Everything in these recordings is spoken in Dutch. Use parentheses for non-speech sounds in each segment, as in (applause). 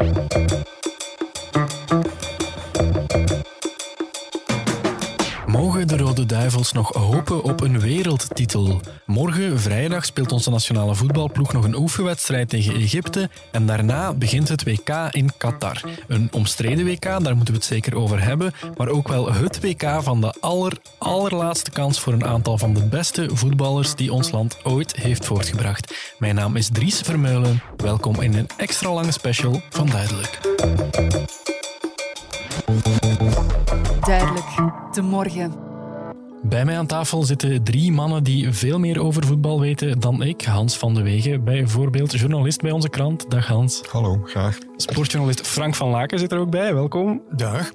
thank you Duivels nog hopen op een wereldtitel? Morgen, vrijdag, speelt onze nationale voetbalploeg nog een oefenwedstrijd tegen Egypte. En daarna begint het WK in Qatar. Een omstreden WK, daar moeten we het zeker over hebben. Maar ook wel het WK van de aller, allerlaatste kans voor een aantal van de beste voetballers die ons land ooit heeft voortgebracht. Mijn naam is Dries Vermeulen. Welkom in een extra lange special van Duidelijk. Duidelijk, de morgen. Bij mij aan tafel zitten drie mannen die veel meer over voetbal weten dan ik. Hans van de Wegen, bijvoorbeeld journalist bij onze krant. Dag Hans. Hallo, graag. Sportjournalist Frank van Laken zit er ook bij. Welkom. Dag.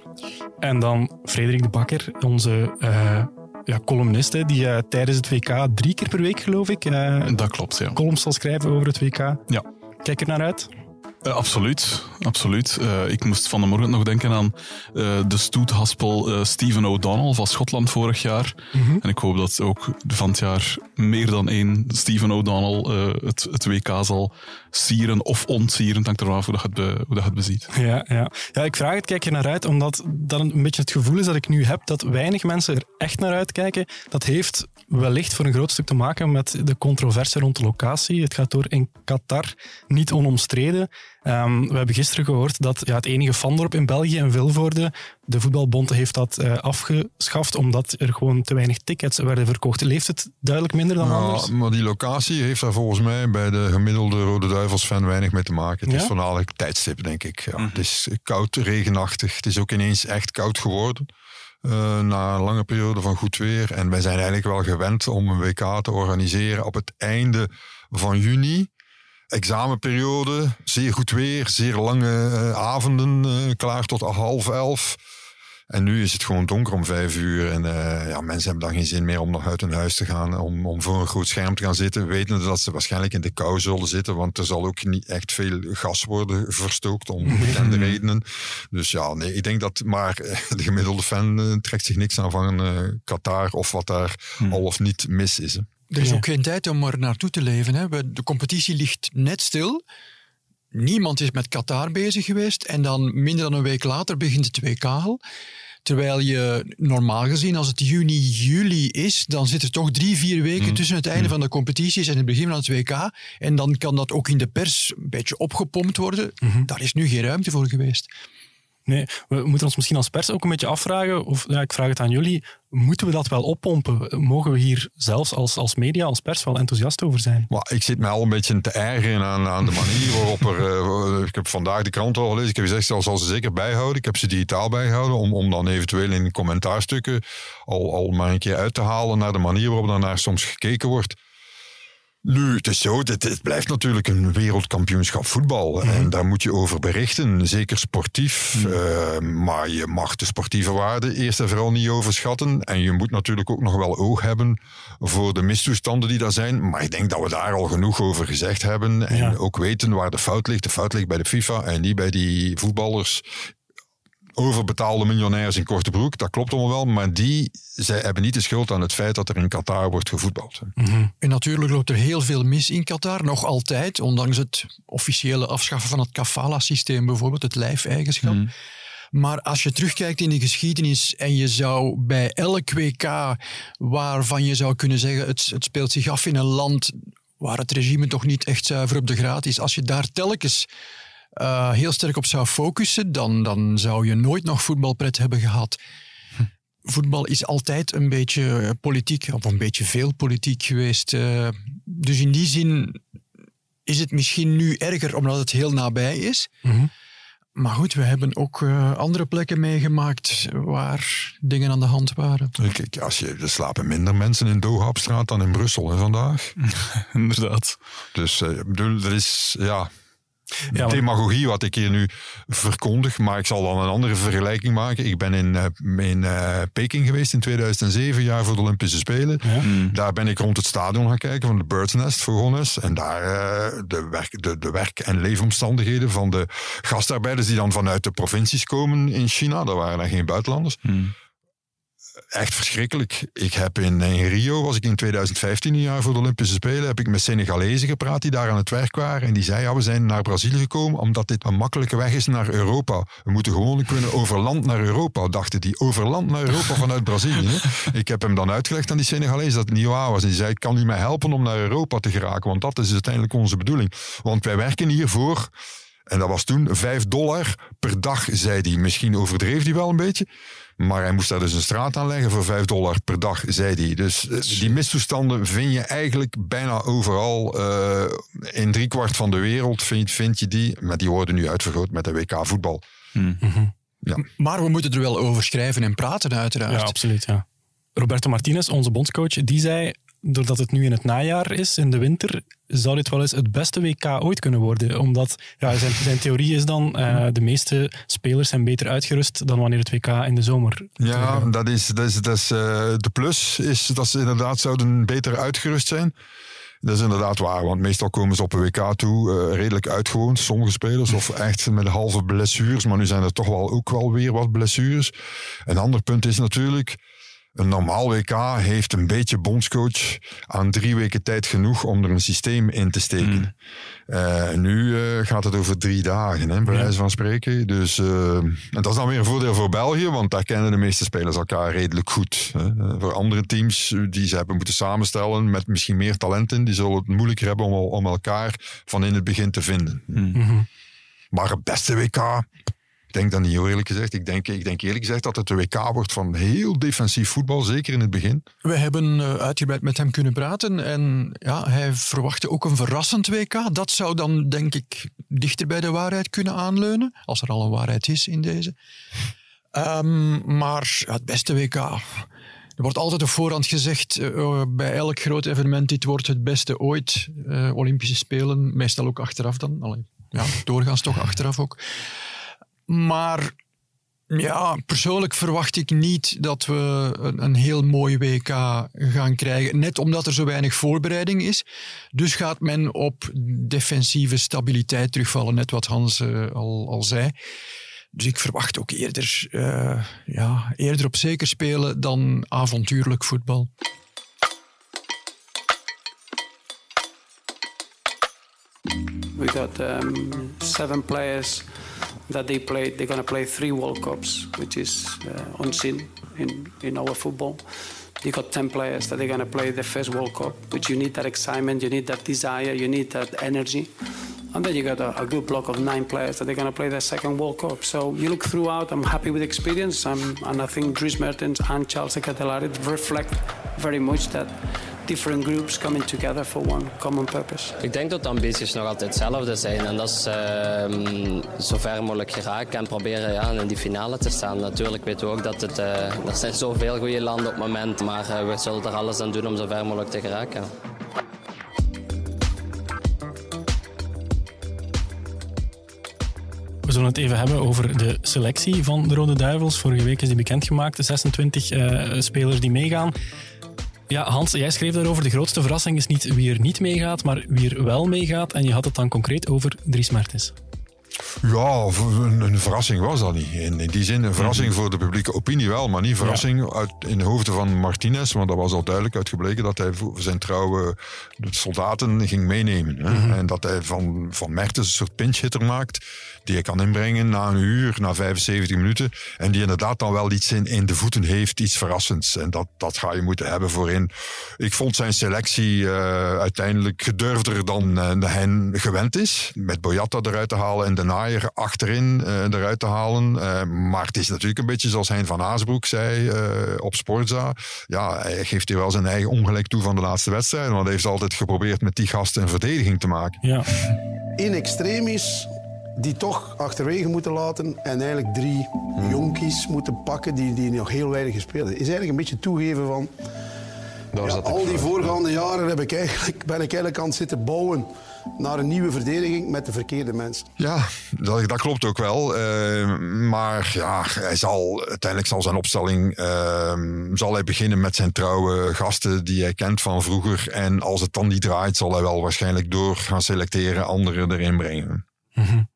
En dan Frederik de Bakker, onze uh, ja, columnist, die uh, tijdens het WK drie keer per week, geloof ik, uh, dat klopt, ja. columns zal schrijven over het WK. Ja. Kijk er naar uit. Uh, absoluut, absoluut. Uh, ik moest van de morgen nog denken aan uh, de stoethaspel Stephen O'Donnell van Schotland vorig jaar. -hmm. En ik hoop dat ook van het jaar meer dan één Stephen O'Donnell het, het, WK zal sieren of ontsieren. Het hangt af hoe dat het, be, hoe dat het beziet. Ja, ja. ja, ik vraag het, kijk naar uit, omdat dat een beetje het gevoel is dat ik nu heb dat weinig mensen er echt naar uitkijken. Dat heeft wellicht voor een groot stuk te maken met de controverse rond de locatie. Het gaat door in Qatar, niet onomstreden. Um, we hebben gisteren gehoord dat ja, het enige fandorp in België, in Vilvoorde, de voetbalbond heeft dat uh, afgeschaft omdat er gewoon te weinig tickets werden verkocht. Leeft het duidelijk minder dan ja, anders? Maar die locatie heeft daar volgens mij bij de gemiddelde Rode Duivels-fan weinig mee te maken. Het ja? is voornamelijk tijdstip, denk ik. Ja. Mm -hmm. Het is koud, regenachtig. Het is ook ineens echt koud geworden. Uh, na een lange periode van goed weer. En wij zijn eigenlijk wel gewend om een WK te organiseren op het einde van juni. Examenperiode, zeer goed weer, zeer lange uh, avonden, uh, klaar tot half elf. En nu is het gewoon donker om vijf uur. En uh, ja, mensen hebben dan geen zin meer om nog uit hun huis te gaan. Om, om voor een groot scherm te gaan zitten. Wetende dat ze waarschijnlijk in de kou zullen zitten. Want er zal ook niet echt veel gas worden verstookt. Om (laughs) bekende redenen. Dus ja, nee, ik denk dat. Maar de gemiddelde fan uh, trekt zich niks aan van uh, Qatar. Of wat daar hmm. al of niet mis is. Hè. Er is ook geen tijd om er naartoe te leven. Hè. De competitie ligt net stil. Niemand is met Qatar bezig geweest. En dan minder dan een week later begint het WK al. Terwijl je normaal gezien, als het juni, juli is, dan zit er toch drie, vier weken mm. tussen het einde mm. van de competities en het begin van het WK. En dan kan dat ook in de pers een beetje opgepompt worden. Mm -hmm. Daar is nu geen ruimte voor geweest. Nee, we moeten ons misschien als pers ook een beetje afvragen, of ja, ik vraag het aan jullie, moeten we dat wel oppompen? Mogen we hier zelfs als, als media, als pers wel enthousiast over zijn? Maar ik zit mij al een beetje te ergeren aan, aan de manier waarop er... Uh, ik heb vandaag de krant al gelezen, ik heb gezegd, dat zal ze zeker bijhouden. Ik heb ze digitaal bijgehouden, om, om dan eventueel in commentaarstukken al, al maar een keer uit te halen naar de manier waarop er naar soms gekeken wordt. Nu, het is zo, het, het blijft natuurlijk een wereldkampioenschap voetbal. Mm. En daar moet je over berichten, zeker sportief. Mm. Uh, maar je mag de sportieve waarde eerst en vooral niet overschatten. En je moet natuurlijk ook nog wel oog hebben voor de mistoestanden die daar zijn. Maar ik denk dat we daar al genoeg over gezegd hebben. En ja. ook weten waar de fout ligt. De fout ligt bij de FIFA en niet bij die voetballers overbetaalde miljonairs in korte broek, dat klopt allemaal wel, maar die zij hebben niet de schuld aan het feit dat er in Qatar wordt gevoetbald. Mm -hmm. En natuurlijk loopt er heel veel mis in Qatar, nog altijd, ondanks het officiële afschaffen van het kafala-systeem bijvoorbeeld, het lijfeigenschap. Mm. Maar als je terugkijkt in de geschiedenis en je zou bij elk WK waarvan je zou kunnen zeggen het, het speelt zich af in een land waar het regime toch niet echt zuiver op de graad is, als je daar telkens uh, heel sterk op zou focussen, dan, dan zou je nooit nog voetbalpret hebben gehad. Hm. Voetbal is altijd een beetje politiek, of een beetje veel politiek geweest. Uh, dus in die zin is het misschien nu erger omdat het heel nabij is. Mm -hmm. Maar goed, we hebben ook uh, andere plekken meegemaakt waar dingen aan de hand waren. Kijk, als je, er slapen minder mensen in Doha op straat dan in Brussel hè, vandaag. (laughs) Inderdaad. Dus ik bedoel, er is, ja, ja, maar... Demagogie wat ik hier nu verkondig, maar ik zal dan een andere vergelijking maken. Ik ben in, uh, in uh, Peking geweest in 2007, jaar voor de Olympische Spelen. Ja. Mm. Daar ben ik rond het stadion gaan kijken van de Bird's Nest voor Honnes. En daar uh, de, werk, de, de werk- en leefomstandigheden van de gastarbeiders die dan vanuit de provincies komen in China. Dat waren daar geen buitenlanders. Mm echt verschrikkelijk. Ik heb in, in, Rio, was ik in 2015 een jaar voor de Olympische Spelen, heb ik met Senegalezen gepraat die daar aan het werk waren. En die zeiden, ja, we zijn naar Brazilië gekomen omdat dit een makkelijke weg is naar Europa. We moeten gewoon kunnen over land naar Europa, dachten die. Over land naar Europa vanuit Brazilië. (laughs) ik heb hem dan uitgelegd aan die Senegalezen dat het niet waar was. En die zei, kan u mij helpen om naar Europa te geraken? Want dat is uiteindelijk onze bedoeling. Want wij werken hiervoor en dat was toen 5 dollar per dag, zei hij. Misschien overdreef hij wel een beetje. Maar hij moest daar dus een straat aanleggen voor 5 dollar per dag, zei hij. Dus eh, die mistoestanden vind je eigenlijk bijna overal. Uh, in driekwart van de wereld vind, vind, je die. Maar die worden nu uitvergroot met de WK voetbal. Mm -hmm. ja. Maar we moeten er wel over schrijven en praten, uiteraard. Ja, absoluut. Ja. Roberto Martinez, onze bondscoach, die zei doordat het nu in het najaar is, in de winter, zou dit wel eens het beste WK ooit kunnen worden. Omdat ja, zijn, zijn theorie is dan, uh, de meeste spelers zijn beter uitgerust dan wanneer het WK in de zomer. Ja, dat is, dat is, dat is uh, de plus, is dat ze inderdaad zouden beter uitgerust zijn. Dat is inderdaad waar, want meestal komen ze op een WK toe uh, redelijk uitgewoond, sommige spelers, of echt met halve blessures, maar nu zijn er toch wel ook wel weer wat blessures. Een ander punt is natuurlijk, een normaal WK heeft een beetje bondscoach aan drie weken tijd genoeg om er een systeem in te steken. Mm. Uh, nu uh, gaat het over drie dagen, hè, bij wijze van spreken. Dus uh, en dat is dan weer een voordeel voor België, want daar kennen de meeste spelers elkaar redelijk goed. Hè. Voor andere teams die ze hebben moeten samenstellen met misschien meer talenten, die zullen het moeilijker hebben om, om elkaar van in het begin te vinden. Mm. -hmm. Maar het beste WK, denk dat niet eerlijk gezegd. Ik denk, ik denk eerlijk gezegd dat het de WK wordt van heel defensief voetbal, zeker in het begin. We hebben uh, uitgebreid met hem kunnen praten en ja, hij verwachtte ook een verrassend WK. Dat zou dan, denk ik, dichter bij de waarheid kunnen aanleunen, als er al een waarheid is in deze. Um, maar het beste WK... Er wordt altijd op voorhand gezegd uh, bij elk groot evenement, dit wordt het beste ooit. Uh, Olympische Spelen, meestal ook achteraf dan. Allee, ja, doorgaans toch achteraf ook. Maar ja, persoonlijk verwacht ik niet dat we een, een, heel mooi WK gaan krijgen. Net omdat er zo weinig voorbereiding is. Dus gaat men op defensieve stabiliteit terugvallen, net wat Hans uh, al, al zei. Dus ik verwacht ook eerder, uh, ja, eerder op zeker spelen dan avontuurlijk voetbal. We got um, seven players that they play. They're going to play three World Cups, which is uh, unseen in, in our football. You got 10 players that they're going to play the first World Cup, which you need that excitement, you need that desire, you need that energy. And then you got a, a good block of nine players that they're going to play their second World Cup. So you look throughout, I'm happy with the experience, I'm, and I think Dries Mertens and Charles Catelari reflect very much that different groups coming together for one common purpose. Ik denk dat de ambities nog altijd hetzelfde zijn. En dat is uh, zo ver mogelijk geraken en proberen ja, in die finale te staan. Natuurlijk weten we ook dat het, uh, er zijn zoveel goede landen op het moment. Maar uh, we zullen er alles aan doen om zo ver mogelijk te geraken. We zullen het even hebben over de selectie van de Rode Duivels. Vorige week is die bekendgemaakt. De 26 uh, spelers die meegaan. Ja, Hans, jij schreef daarover. De grootste verrassing is niet wie er niet meegaat, maar wie er wel meegaat. En je had het dan concreet over Dries Mertens. Ja, een, een, verrassing was dat niet. In, in die zin een verrassing voor de publieke opinie wel, maar niet verrassing uit, in de hoofden van Martinez. Want dat was al duidelijk uitgebleken dat hij voor zijn trouwe soldaten ging meenemen. Hè? Mhm. En dat hij van, van Mertens een soort pinch hitter maakt die hij kan inbrengen na een uur, na 75 minuten. En die inderdaad dan wel iets in, in de voeten heeft, iets verrassends. En dat, dat ga je moeten hebben voorin. Ik vond zijn selectie uh, uiteindelijk gedurfder dan uh, hij gewend is. Met Boyata eruit te halen en de Naaier achterin uh, eruit te halen. maar het is natuurlijk een beetje zoals Hein van Aasbroek zei op Sportza. Ja, hij geeft hier wel zijn eigen ongelijk toe van de laatste wedstrijd. Want hij heeft altijd geprobeerd met die gasten een verdediging te maken. Ja. In extremis die toch achterwege moeten laten en eigenlijk drie jonkies moeten pakken die, die nog heel weinig gespeeld hebben. Is eigenlijk een beetje toegeven van... Ja, al die voorgaande jaren heb ik eigenlijk, ben ik eigenlijk aan het zitten bouwen naar een nieuwe verdediging met de verkeerde mensen. Ja, dat, dat klopt ook wel. Uh, maar ja, hij zal, uiteindelijk zal zijn opstelling uh, zal hij beginnen met zijn trouwe gasten die hij kent van vroeger. En als het dan niet draait, zal hij wel waarschijnlijk door gaan selecteren, anderen erin brengen. Mm -hmm.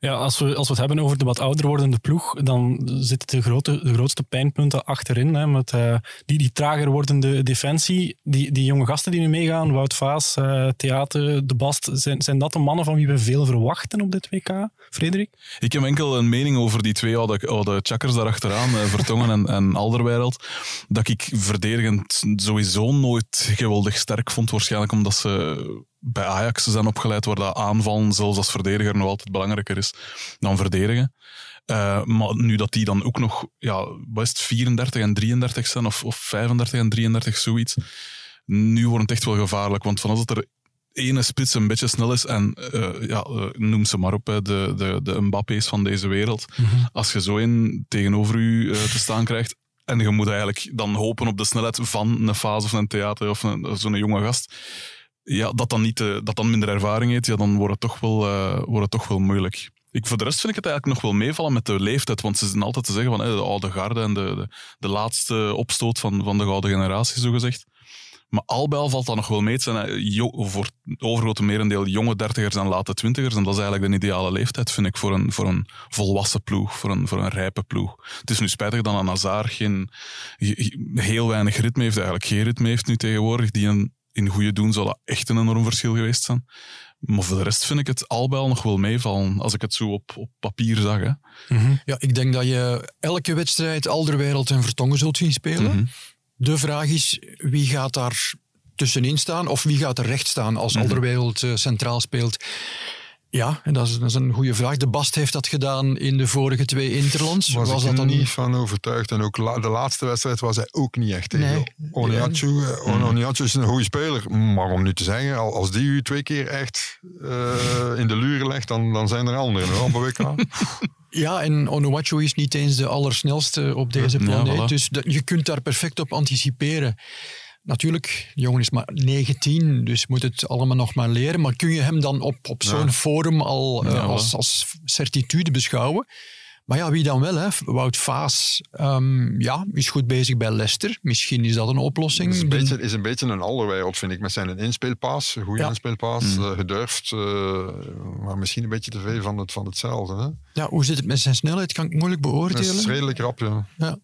Ja, als we, als we het hebben over de wat ouder wordende ploeg, dan zitten de, grote, de grootste pijnpunten achterin. Hè, met uh, die, die trager wordende defensie. Die, die jonge gasten die nu meegaan, Wout Vaas, uh, Theater, De Bast, zijn, zijn dat de mannen van wie we veel verwachten op dit WK, Frederik? Ik heb enkel een mening over die twee oude, oude daarachteraan, uh, Vertongen en, en Alderweireld, dat ik verdedigend sowieso nooit geweldig sterk vond. Waarschijnlijk omdat ze bij Ajax zijn opgeleid waar dat aanvallen zelfs als verdediger nog altijd belangrijker is dan verdedigen. Uh, maar nu dat die dan ook nog, ja, is 34 en 33 zijn, of, of 35 en 33, zoiets. Nu wordt het echt wel gevaarlijk, want van als het er ene spits een beetje snel is en uh, ja, uh, noem ze maar op, de, de, de Mbappé's van deze wereld. Mm -hmm. Als je zo in tegenover u te staan krijgt en je moet eigenlijk dan hopen op de snelheid van een fase of een theater of zo'n jonge gast ja, dat, dan niet, uh, dat dan minder ervaring heeft, ja, dan wordt het, toch wel, uh, wordt het toch wel moeilijk. Ik, voor de rest vind ik het eigenlijk nog wel meevallen met de leeftijd, want ze zijn altijd te zeggen van hey, de oude garde en de, de, de, laatste opstoot van, van de oude generatie, zogezegd. Maar al bij al valt dat nog wel mee. Het zijn voor het overgrote merendeel jonge dertigers en late twintigers. En dat is eigenlijk de ideale leeftijd, vind ik, voor een, voor een volwassen ploeg, voor een, voor een rijpe ploeg. Het is nu spijtig dat een Hazard geen, heel weinig ritme heeft, eigenlijk geen ritme heeft nu tegenwoordig, die een in goede doen zou dat echt een enorm verschil geweest zijn. Maar voor de rest vind ik het al bij al nog wel meevallen, als ik het zo op, op papier zag. Hè. Mm -hmm. Ja, ik denk dat je elke wedstrijd Alderwereld en Vertongen zult zien spelen. Mm -hmm. De vraag is, wie gaat daar tussenin staan of wie gaat er recht staan als mm -hmm. Alderwereld uh, centraal speelt? Ja, en dat is, dat is, een goede vraag. De Bast heeft dat gedaan in de vorige twee Interlands. Was, was ik dat dan niet van overtuigd. En ook la, de laatste wedstrijd was hij ook niet echt tegen nee. Oniachu. Mm. Oniachu is een goede speler. Maar om nu te zeggen, als die u twee keer echt uh, in de luren legt, dan, dan zijn er anderen hoor, op WK. (laughs) Ja, en Onuachu is niet eens de allersnelste op deze planeet. Ja, voilà. Dus dat, je kunt daar perfect op anticiperen. Natuurlijk, de jongen is maar 19, dus moet het allemaal nog maar leren. Maar kun je hem dan op, op zo'n ja. forum al uh, ja, als, als certitude beschouwen? Maar ja, wie dan wel? Hè? Wout Vaas um, ja, is goed bezig bij Leicester. Misschien is dat een oplossing. Is een beetje, is een, beetje een allerwereld, vind ik, met zijn inspeelpaas. Een goede ja. inspeelpaas, mm. uh, gedurfd. Uh, maar misschien een beetje te veel van, het, van hetzelfde. Hè? Ja, hoe zit het met zijn snelheid? Kan ik moeilijk beoordelen. Dat is redelijk rap, ja. ja.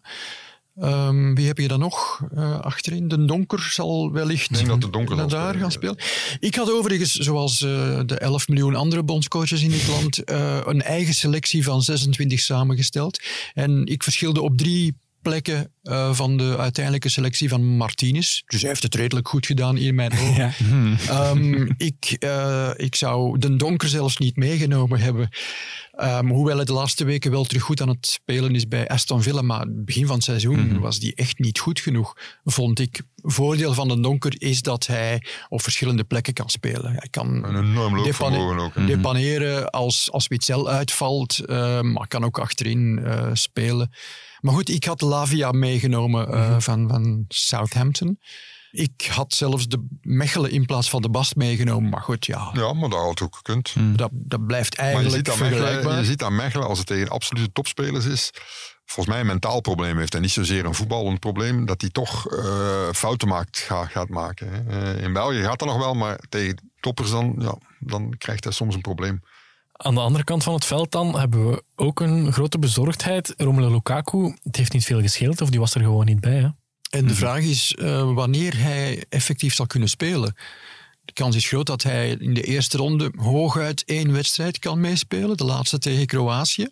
Um, wie heb je dan nog uh, achterin? De Donker zal wellicht Ik denk dat de donker daar gaan spelen. Ik had overigens, zoals uh, de 11 miljoen andere bondscoaches in dit land, uh, een eigen selectie van 26 samengesteld. En ik verschilde op drie plekken uh, van de uiteindelijke selectie van Martinez. Dus hij heeft het redelijk goed gedaan in mijn ogen. (laughs) Ja. Um, ik, uh, ik zou de Donker zelfs niet meegenomen hebben. Um, hoewel hij de laatste weken wel terug goed aan het spelen is bij Aston Villa. Maar het begin van het seizoen mm -hmm. was die echt niet goed genoeg, vond ik. Voordeel van de Donker is dat hij op verschillende plekken kan spelen. Hij kan een enorm loopvermogen ook. Hè? Depaneren als, als Witzel uitvalt, uh, maar kan ook achterin uh, spelen. Maar goed, ik had Lavia meegenomen uh, mm-hmm. van, van Southampton. Ik had zelfs de Mechelen in plaats van de Bast meegenomen. Maar goed, ja. Ja, maar dat had ook gekund. Mm. Dat, dat blijft eigenlijk maar je ziet Mechelen, je ziet aan Mechelen, als het tegen absolute topspelers is, volgens mij een mentaal probleem heeft. En niet zozeer een voetballend probleem, dat hij toch uh, fouten maakt, ga, gaat maken. Hè. Uh, in België gaat dat nog wel, maar tegen toppers dan, ja, dan krijgt hij soms een probleem. Aan de andere kant van het veld dan hebben we ook een grote bezorgdheid. Romelu Lukaku, het heeft niet veel gescheeld of die was er gewoon niet bij. Hè? En de vraag is uh, wanneer hij effectief zal kunnen spelen. De kans is groot dat hij in de eerste ronde hooguit één wedstrijd kan meespelen. De laatste tegen Kroatië.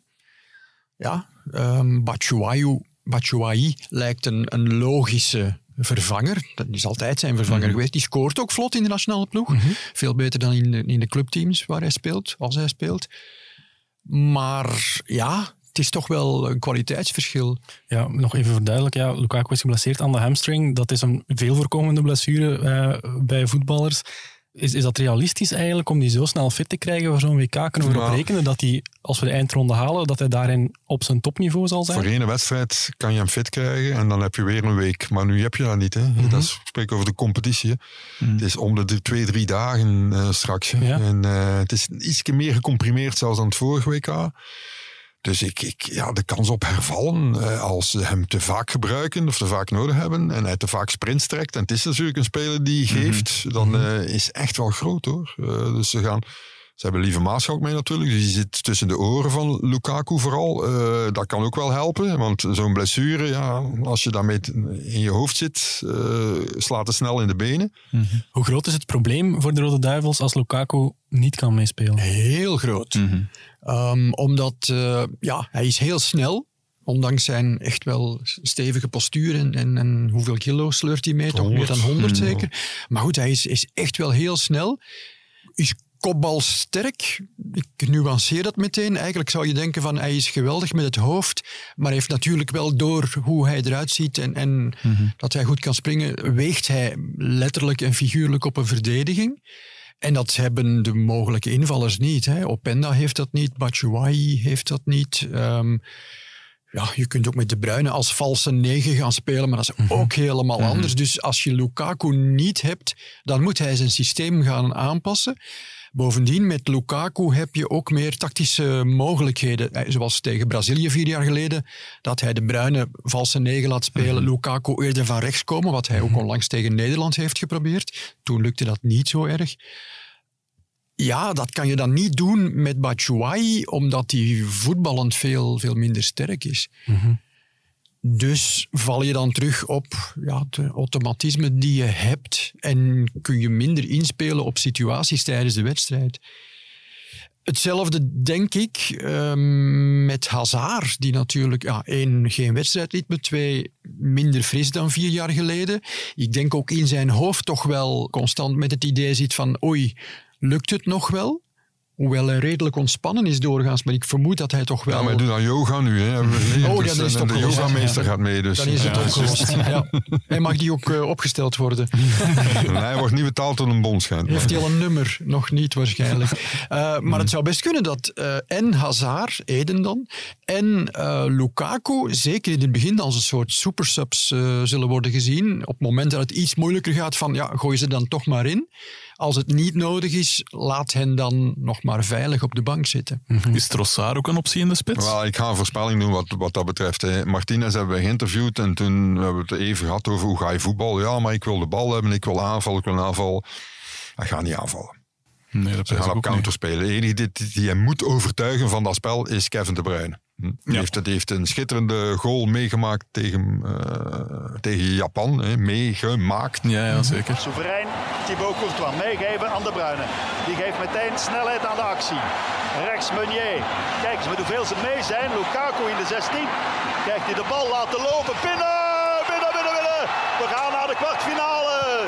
Ja, um, Batshuayi, Batshuayi lijkt een, een logische vervanger. Dat is altijd zijn vervanger mm -hmm. geweest. Die scoort ook vlot in de nationale ploeg. Mm -hmm. Veel beter dan in de, in de clubteams waar hij speelt, als hij speelt. Maar ja, het is toch wel een kwaliteitsverschil. Ja, nog even verduidelijk. Ja, Lukaku is geblesseerd aan de hamstring. Dat is een veel voorkomende blessure uh, bij voetballers. Is, is dat realistisch eigenlijk om die zo snel fit te krijgen voor zo'n WK? Kunnen we erop rekenen dat hij, als we de eindronde halen, dat hij daarin op zijn topniveau zal zijn? Voor één wedstrijd kan je hem fit krijgen en dan heb je weer een week. Maar nu heb je dat niet. Hè? Mm -hmm. Dat is, spreek over de competitie. Mm -hmm. Het is om de twee, drie dagen uh, straks. Ja. En uh, het is iets meer gecomprimeerd zelfs dan het vorige WK. Dus ik, ik, ja, de kans op hervallen, uh, als ze hem te vaak gebruiken of te vaak nodig hebben en hij te vaak sprints trekt, en het is natuurlijk een speler die geeft, mm -hmm. dan uh, is echt wel groot hoor. Uh, dus ze gaan Ze hebben Lieve Maarschalk mee natuurlijk, dus die zit tussen de oren van Lukaku vooral. Uh, dat kan ook wel helpen, want zo'n blessure, ja, als je daarmee in je hoofd zit, uh, slaat het snel in de benen. Mm -hmm. Hoe groot is het probleem voor de Rode Duivels als Lukaku niet kan meespelen? Heel groot. Mm -hmm. Um, omdat uh, ja, hij is heel snel ondanks zijn echt wel stevige postuur en, en, en hoeveel kilo sleurt hij mee? Toch meer dan 100 zeker. Maar goed, hij is, is echt wel heel snel. Is kopbalsterk. Ik nuanceer dat meteen. Eigenlijk zou je denken van hij is geweldig met het hoofd, maar heeft natuurlijk wel door hoe hij eruit ziet en, en mm -hmm. dat hij goed kan springen, weegt hij letterlijk en figuurlijk op een verdediging. En dat hebben de mogelijke invallers niet. Hè. Openda heeft dat niet, Batshuayi heeft dat niet. Um, ja, je kunt ook met De Bruyne als valse negen gaan spelen, maar dat is ook mm -hmm. helemaal mm -hmm. anders. Dus als je Lukaku niet hebt, dan moet hij zijn systeem gaan aanpassen. Bovendien, met Lukaku heb je ook meer tactische mogelijkheden. Zoals tegen Brazilië vier jaar geleden, dat hij de Bruyne valse negen laat spelen, -hmm. Lukaku eerder van rechts komen, wat hij ook onlangs tegen Nederland heeft geprobeerd. Toen lukte dat niet zo erg. Ja, dat kan je dan niet doen met Batshuayi, omdat hij voetballend veel, veel minder sterk is. Mm -hmm. Dus val je dan terug op ja, de automatismen die je hebt en kun je minder inspelen op situaties tijdens de wedstrijd. Hetzelfde denk ik um, met Hazard, die natuurlijk ja, één, geen wedstrijdritme, twee, minder fris dan vier jaar geleden. Ik denk ook in zijn hoofd toch wel constant met het idee zit van oei, lukt het nog wel? Hoewel hij redelijk ontspannen is doorgaans, maar ik vermoed dat hij toch wel... Ja, maar hij doet aan yoga nu. Hè. Oh, ja, dat is en de yogameester ja. gaat mee. Dus. Dan is het ja, opgelost. (laughs) Ja. Hij mag die ook uh, opgesteld worden. (laughs) hij wordt niet betaald door een bondschuit. Heeft hij al een nummer? Nog niet waarschijnlijk. Uh, maar het zou best kunnen dat uh, en Hazard, Eden dan, en Lukaku, zeker in het begin als een soort supersubs zullen worden gezien. Op het moment dat het iets moeilijker gaat van, ja, gooi ze dan toch maar in. Als het niet nodig is, laat hen dan nog maar veilig op de bank zitten. Mm -hmm. Is Trossard ook een optie in de spits? Well, ik ga een voorspelling doen wat, wat dat betreft. Hè. Martinez hebben we geïnterviewd en toen hebben we het even gehad over hoe ga je voetbal. Ja, maar ik wil de bal hebben, ik wil aanvallen, ik wil aanvallen. Hij gaat niet aanvallen. Nee, dat Ze gaan op counter niet. spelen. De enige die, die hem moet overtuigen van dat spel is Kevin De Bruyne. Die, ja. heeft, die heeft een schitterende goal meegemaakt tegen, uh, tegen Japan. Hè, meegemaakt. Ja, ja, zeker. Soeverein, Thibaut Courtois meegeven aan De Bruyne. Die geeft meteen snelheid aan de actie. Rechts Meunier. Kijk eens met hoeveel ze mee zijn. Lukaku in de 16. Krijgt hij de bal laten lopen. Binnen! Binnen, binnen, binnen! We gaan naar de kwartfinale.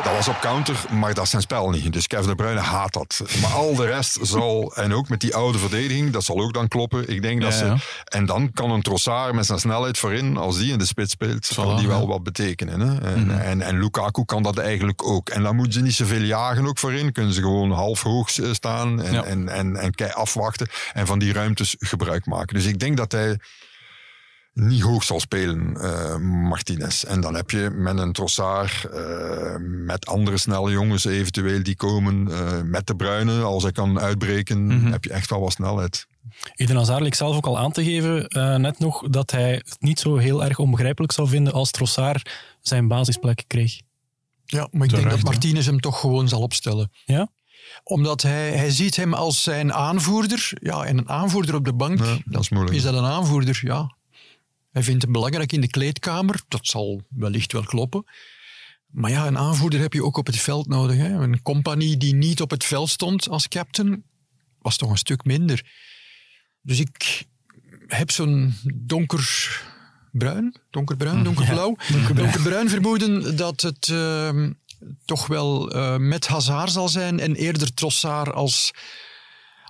Dat was op counter, maar dat is zijn spel niet. Dus Kevin De Bruyne haat dat. Maar al de rest (laughs) zal, en ook met die oude verdediging, dat zal ook dan kloppen. Ik denk dat ja, ja. ze... En dan kan een Trossard met zijn snelheid voorin, als die in de spits speelt, zal die wel wat betekenen. Hè? En, mm -hmm. en, en, Lukaku kan dat eigenlijk ook. En dan moeten ze niet zoveel jagen ook voorin. Kunnen ze gewoon half hoog staan en, en, en, en afwachten. En van die ruimtes gebruik maken. Dus ik denk dat hij niet hoog zal spelen, uh, Martinez. En dan heb je met een Trossard, uh, met andere snelle jongens eventueel die komen, uh, met de Bruine, als hij kan uitbreken, mm -hmm. heb je echt wel wat snelheid. Eden Hazard leek zelf ook al aan te geven, net nog, dat hij het niet zo heel erg onbegrijpelijk zou vinden als Trossard zijn basisplek kreeg. Ja, maar ik denk dat Martinez hem toch gewoon zal opstellen. Ja? Omdat hij, hij ziet hem als zijn aanvoerder. Ja, en een aanvoerder op de bank, ja, dat is, moeilijk. is dat een aanvoerder? Ja, hij vindt hem belangrijk in de kleedkamer. Dat zal wellicht wel kloppen. Maar ja, een aanvoerder heb je ook op het veld nodig. Hè? Een compagnie die niet op het veld stond als captain, was toch een stuk minder. Dus ik heb zo'n donkerbruin, donkerbruin, donkerblauw, ja, donkerbruin. donkerbruin vermoeden dat het uh, toch wel uh, met Hazard zal zijn en eerder Trossard als,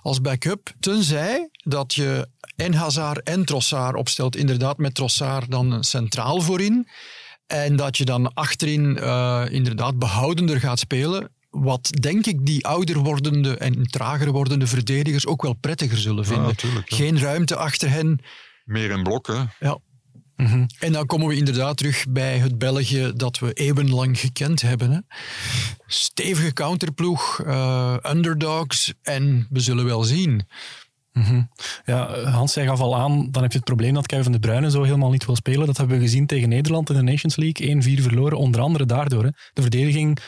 als backup. Tenzij dat je en Hazard en Trossard opstelt. Inderdaad, met Trossard dan centraal voorin. En dat je dan achterin uh, inderdaad behoudender gaat spelen. Wat denk ik die ouder wordende en trager wordende verdedigers ook wel prettiger zullen vinden. Ja, ja. Geen ruimte achter hen. Meer in blokken. Ja. Mm -hmm. En dan komen we inderdaad terug bij het België dat we eeuwenlang gekend hebben. Hè. Stevige counterploeg, uh, underdogs en we zullen wel zien. Mm -hmm. Ja, Hans, jij gaf al aan, dan heb je het probleem dat Kevin De Bruyne zo helemaal niet wil spelen. Dat hebben we gezien tegen Nederland in de Nations League. 1-4 verloren, onder andere daardoor. Hè. De verdediging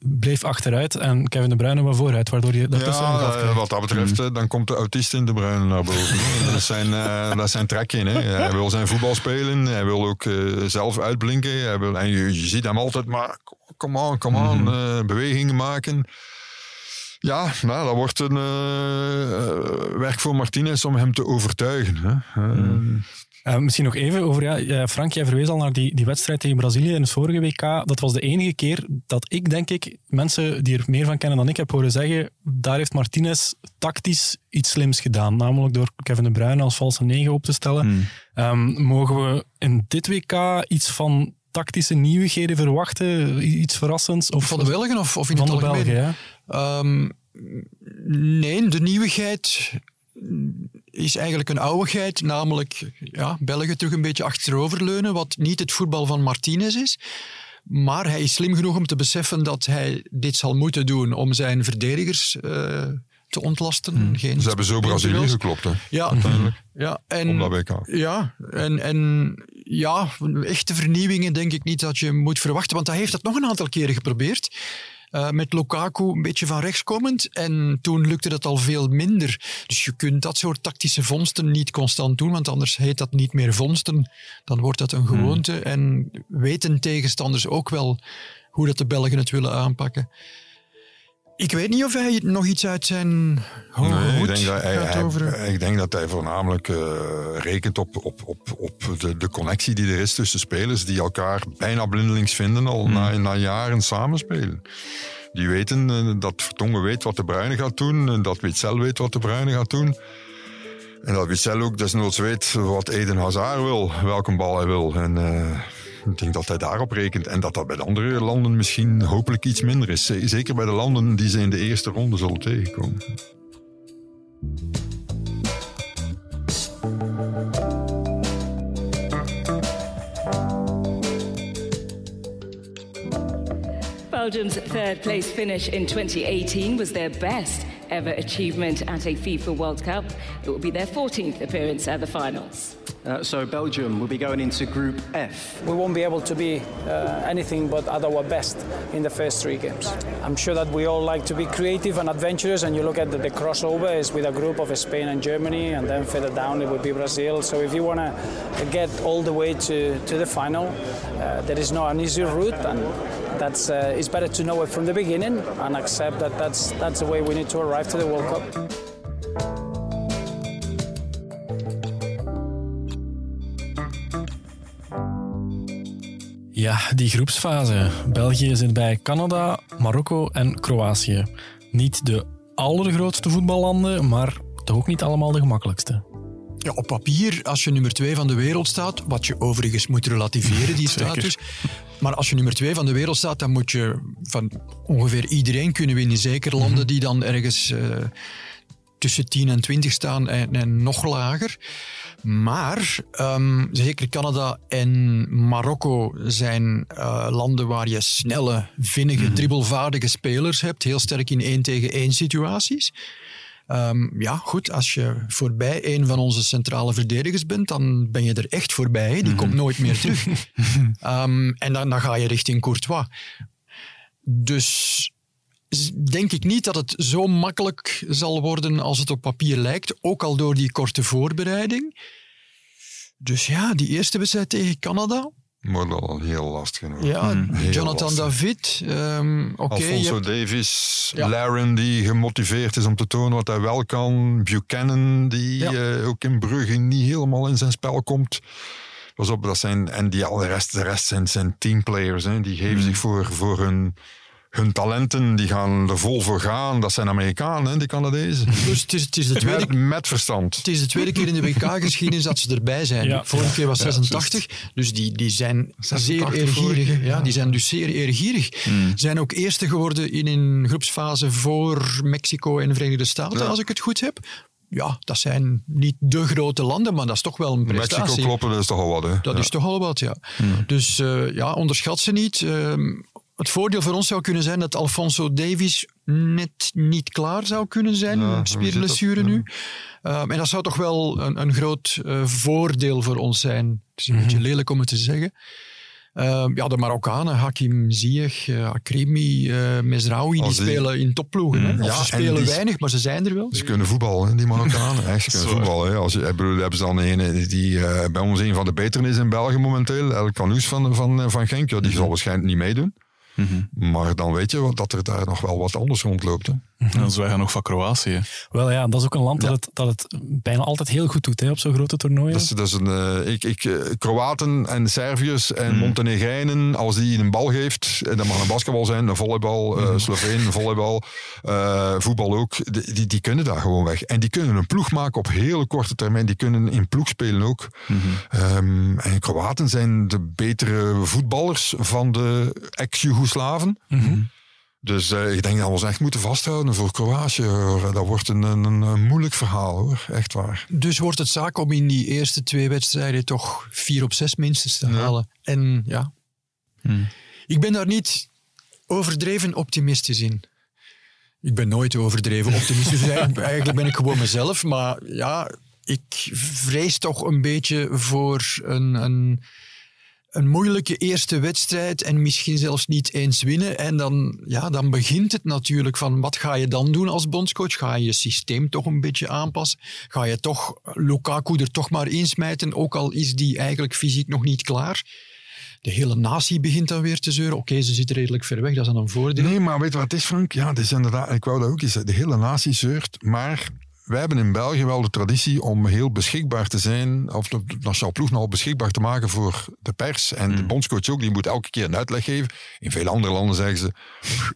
bleef achteruit en Kevin De Bruyne wat vooruit, waardoor je dat ja, wat dat betreft, mm. dan komt de autist in De Bruyne naar boven. (laughs) dat, zijn, uh, dat zijn trek in. Hè. Hij wil zijn voetbal spelen, hij wil ook zelf uitblinken. Hij wil, en je, je ziet hem altijd maar, come on, come on, mm. bewegingen maken. Ja, nou, dat wordt een uh, werk voor Martinez om hem te overtuigen. Hè. Mm. Uh, misschien nog even over, ja, Frank, jij verwees al naar die, die wedstrijd tegen Brazilië in het vorige WK. Dat was de enige keer dat ik, denk ik, mensen die er meer van kennen dan ik heb horen zeggen, daar heeft Martinez tactisch iets slims gedaan. Namelijk door Kevin De Bruyne als valse negen op te stellen. Mm. Um, mogen we in dit WK iets van tactische nieuwigheden verwachten? Iets verrassends? Of, van de Belgen of, of in van het de Belgen, um, nee, de nieuwigheid is eigenlijk een ouwigheid, namelijk ja, Belgen terug een beetje achteroverleunen, wat niet het voetbal van Martinez is. Maar hij is slim genoeg om te beseffen dat hij dit zal moeten doen om zijn verdedigers uh, te ontlasten. Hmm. Geen Ze hebben zo Brazilië geklopt, hè? Ja, ja, en, ja, en, en ja, echte vernieuwingen denk ik niet dat je moet verwachten, want hij heeft dat nog een aantal keren geprobeerd. Uh, met Lukaku een beetje van rechts komend. En toen lukte dat al veel minder. Dus je kunt dat soort tactische vondsten niet constant doen, want anders heet dat niet meer vondsten. Dan wordt dat een hmm. gewoonte. En weten tegenstanders ook wel hoe dat de Belgen het willen aanpakken. Ik weet niet of hij nog iets uit zijn hoge nee, ik denk dat hij, over... ik denk dat hij voornamelijk uh, rekent op, op, op, op de, de connectie die er is tussen spelers die elkaar bijna blindelings vinden al hmm. na, na jaren samenspelen. Die weten uh, dat Vertongen weet wat de Bruine gaat doen en dat Witzel weet wat de Bruine gaat doen. En dat Witzel ook desnoods weet wat Eden Hazard wil, welke bal hij wil. En uh, ik denk dat hij daarop rekent en dat dat bij de andere landen misschien hopelijk iets minder is. Zeker bij de landen die ze in de eerste ronde zullen tegenkomen. Belgium's third place finish in 2018 was their best ever achievement at a FIFA World Cup. It will be their 14th appearance at the finals. Uh, so Belgium will be going into Group F. We won't be able to be uh, anything but at our best in the first three games. I'm sure that we all like to be creative and adventurous, and you look at the, the crossover is with a group of Spain and Germany, and then further down it would be Brazil. So if you want to get all the way to, to the final, uh, there is no an easy route, and that's uh, it's better to know it from the beginning and accept that that's that's the way we need to arrive to the World Cup. Ja, die groepsfase. België zit bij Canada, Marokko en Kroatië. Niet de allergrootste voetballanden, maar toch ook niet allemaal de gemakkelijkste. Ja, op papier, als je nummer twee van de wereld staat, wat je overigens moet relativeren, die (laughs) status. Maar als je nummer twee van de wereld staat, dan moet je van ongeveer iedereen kunnen winnen. Zeker landen mhm. die dan ergens uh, tussen 10 en 20 staan en, en nog lager. Maar um, zeker Canada en Marokko zijn uh, landen waar je snelle, vinnige, mm dribbelvaardige spelers hebt. Heel sterk in één tegen één situaties. Um, ja, goed, als je voorbij een van onze centrale verdedigers bent, dan ben je er echt voorbij. Die mm komt nooit meer terug. um, (laughs) en dan, dan ga je richting Courtois. Dus denk ik niet dat het zo makkelijk zal worden als het op papier lijkt, ook al door die korte voorbereiding. Dus ja, die eerste wedstrijd tegen Canada. Maar al heel lastig. Ja, hmm. Jonathan David. Um, Alfonso Davis, ja. Laren die gemotiveerd is om te tonen wat hij wel kan. Buchanan die uh, ook in Brugge niet helemaal in zijn spel komt. Pas op, dat zijn, en die al de rest, de rest zijn, zijn teamplayers. Hè. Die geven hmm. zich voor, voor hun hun talenten die gaan er vol voor gaan. Dat zijn Amerikanen, die Canadezen. (laughs) Dus het is, het is de tweede, met, verstand. Het is de tweede keer in de WK-geschiedenis dat ze erbij zijn. Ja. Vorige keer was 86. dus die, die zijn zeer eergierig. Ja, die zijn dus zeer eergierig. Hmm. Zijn ook eerste geworden in een groepsfase voor Mexico en de Verenigde Staten, als ik het goed heb ja, dat zijn niet de grote landen, maar dat is toch wel een prestatie. Mexico kloppen, dat is toch al wat, hè? Dat is toch al wat, ja. Hmm. Dus uh, ja, onderschat ze niet. Uh, het voordeel voor ons zou kunnen zijn dat Alfonso Davies net niet klaar zou kunnen zijn. Ja, spierblessure nu. Uh, en dat zou toch wel een, een groot uh, voordeel voor ons zijn. Het is een mm -hmm. beetje lelijk om het te zeggen. Uh, ja, de Marokkanen, Hakim Ziyech, uh, Akrimi, uh, Mesraoui, die, spelen in topploegen. Mm, ja, ze spelen weinig, maar ze zijn er wel. Ze kunnen voetballen, die Marokkanen. Echt, ze kunnen voetballen. Als, bedoel, hebben ze dan een die bij ons een van de beteren is in België momenteel. El Canoes van, van, van Genk. Ja, die zal waarschijnlijk niet meedoen. Mhm. Maar dan weet je dat er daar nog wel wat anders rondloopt. Hè. Mm -hmm. wij gaan nog van Kroatië. Wel ja, dat is ook een land dat, het, dat het bijna altijd heel goed doet hè, op zo'n grote toernooien. Dat is, dat is een, uh, ik, ik, uh, Kroaten en Serviërs en mm. Montenegrijnen, als die een bal geeft, en dat mag een basketbal zijn, een volleybal, uh, Sloveen, een volleybal, voetbal ook, die, die, die, kunnen daar gewoon weg. En die kunnen een ploeg maken op hele korte termijn. Die kunnen in ploeg spelen ook. Mm -hmm. um, en Kroaten zijn de betere voetballers van de ex-Jugoslaven. -hmm. Dus uh, ik denk dat we ons echt moeten vasthouden voor Kroatië. Dat wordt een, een, een, moeilijk verhaal hoor, echt waar. Dus wordt het zaak om in die eerste twee wedstrijden toch vier op zes minstens te halen. En ja, hmm. ik ben daar niet overdreven optimistisch in. Ik ben nooit overdreven optimistisch. (laughs) Eigenlijk ben ik gewoon mezelf. Maar ja, ik vrees toch een beetje voor een, een een moeilijke eerste wedstrijd en misschien zelfs niet eens winnen. En dan, ja, dan begint het natuurlijk van wat ga je dan doen als bondscoach? Ga je je systeem toch een beetje aanpassen? Ga je toch Lukaku er toch maar insmijten, ook al is die eigenlijk fysiek nog niet klaar? De hele natie begint dan weer te zeuren. Oké, ze zitten redelijk ver weg, dat is dan een voordeel. Nee, maar weet je wat het is, Frank? Ja, het is inderdaad, ik wou dat ook eens De hele natie zeurt, maar wij hebben in België wel de traditie om heel beschikbaar te zijn, of de nationale ploeg nog beschikbaar te maken voor de pers. En de hmm. bondscoach ook, die moet elke keer een uitleg geven. In veel andere landen zeggen ze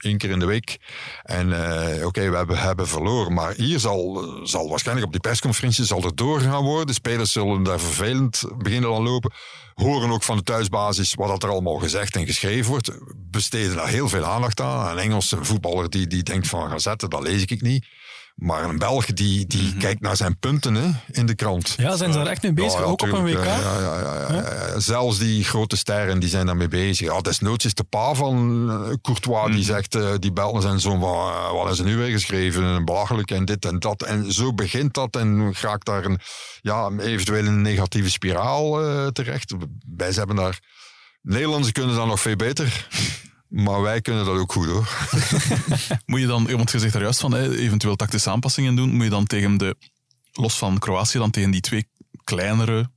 één keer in de week. En uh, oké, we hebben, hebben verloren, maar hier zal, zal waarschijnlijk op die persconferentie zal er doorgaan worden. De spelers zullen daar vervelend beginnen dan lopen. Horen ook van de thuisbasis wat er allemaal gezegd en geschreven wordt. Besteden daar heel veel aandacht aan. Een Engelse voetballer die, die denkt van ga zetten, dat lees ik niet. Maar een Belg die, die mm -hmm. kijkt naar zijn punten hè, in de krant. Ja, zijn ze daar echt mee bezig, ja, ook op een WK? Ja, ja, ja, ja, Zelfs die grote sterren die zijn daarmee bezig. Ja, desnoods is de pa van uh, Courtois die mhm. zegt, uh, die Belgen zijn zo van, uh, wat is er nu weer geschreven? Belachelijk en dit en dat. En zo begint dat en raakt daar een, ja, eventueel een negatieve spiraal terecht. Wij hebben daar... Nederlanders kunnen dan nog veel beter. Maar wij kunnen dat ook goed hoor. (laughs) moet je dan, want je zegt daar juist van, eventueel tactische aanpassingen doen, moet je dan tegen de, los van Kroatië, dan tegen die twee kleinere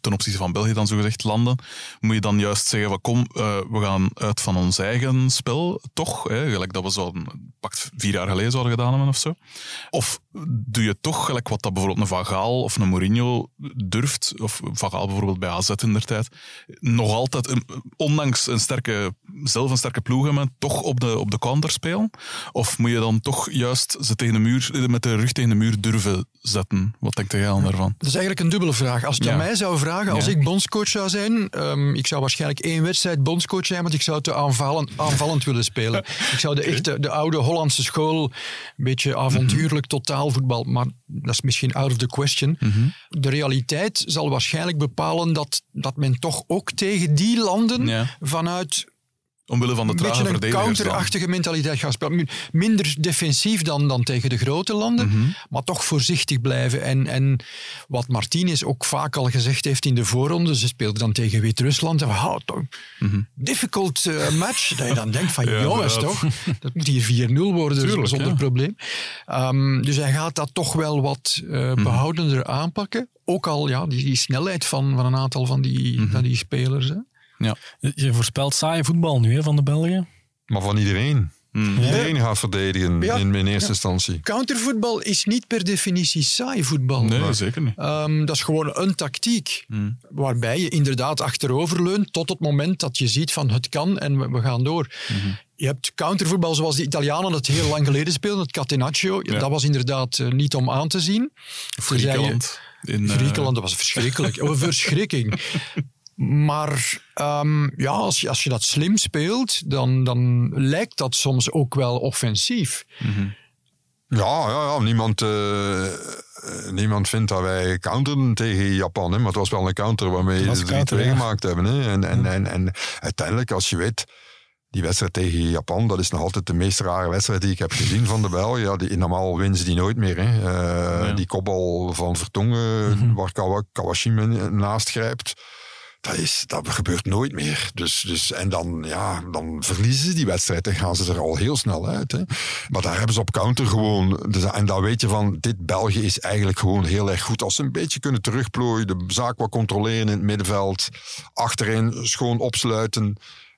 ten opzichte van België dan zogezegd landen, moet je dan juist zeggen van kom, uh, we gaan uit van ons eigen spel, toch? Hè, gelijk dat we zouden, pakt vier jaar geleden zouden gedaan hebben of zo. Of doe je toch, gelijk wat dat bijvoorbeeld een Van Gaal of een Mourinho durft, of Van Gaal bijvoorbeeld bij AZ in der tijd, nog altijd, ondanks een sterke, zelf een sterke ploeg hebben, toch op de, op de counter spelen? Of moet je dan toch juist ze tegen de muur, met de rug tegen de muur durven zetten? Wat denkt jij dan daarvan? Dat is eigenlijk een dubbele vraag. Als het ja. aan mij zou vragen, als ik bondscoach zou zijn, um, ik zou waarschijnlijk één wedstrijd bondscoach zijn, want ik zou te aanvallend, aanvallend willen spelen. (laughs) Ik zou de echte, de oude Hollandse school, een beetje avontuurlijk, -hmm. totaalvoetbal, maar dat is misschien out of the question. Mm -hmm. De realiteit zal waarschijnlijk bepalen dat, dat men toch ook tegen die landen ja. vanuit Omwille van de trage Een beetje een counterachtige mentaliteit gaan spelen. Minder defensief dan, dan tegen de grote landen, mm -hmm. maar toch voorzichtig blijven. En, en wat Martinez ook vaak al gezegd heeft in de voorronde, ze speelde dan tegen Wit-Rusland. Oh, mm -hmm. Difficult uh, match. Dat je dan (laughs) denkt van, ja, jongens toch, dat moet hier 4-0 worden Tuurlijk, zonder ja. probleem. Um, dus hij gaat dat toch wel wat uh, behoudender mm -hmm. aanpakken. Ook al ja, die, die snelheid van, van een aantal van die, van die spelers. Hè. Ja. Je voorspelt saaie voetbal nu hè, van de Belgen. Maar van iedereen. Hmm. Iedereen gaat verdedigen ja, in, in eerste ja. instantie. Countervoetbal is niet per definitie saai voetbal. Nee, maar. zeker niet. Um, dat is gewoon een tactiek. Hmm. Waarbij je inderdaad achterover leunt tot het moment dat je ziet van het kan en we, we gaan door. Hmm. Je hebt countervoetbal zoals de Italianen het heel lang geleden speelden, het catenaccio. Ja. Dat was inderdaad uh, niet om aan te zien. Griekenland. In, uh... Griekenland, dat was verschrikkelijk. Een verschrikking. (laughs) Maar um, ja, als je, als je dat slim speelt, dan, dan lijkt dat soms ook wel offensief. Mm -hmm. Ja, ja, ja, niemand, uh, niemand vindt dat wij counteren tegen Japan. Hè? Maar het was wel een counter waarmee ze 3-2 ja. gemaakt hebben. Hè? En, en, en, en uiteindelijk, als je weet, die wedstrijd tegen Japan, dat is nog altijd de meest rare wedstrijd die ik heb gezien van de Belgen. Ja, die, normaal winnen ze die nooit meer. Hè. Uh, ja. Die kopbal van Vertongen, mm -hmm. waar Kawashima naast grijpt Dat, is, dat gebeurt nooit meer. Dus, dus, en dan, ja, dan verliezen ze die wedstrijd en gaan ze er al heel snel uit. Hè. Maar daar hebben ze op counter gewoon. Dus, en dan weet je van, dit België is eigenlijk gewoon heel erg goed. Als ze een beetje kunnen terugplooien, de zaak wat controleren in het middenveld, achterin schoon opsluiten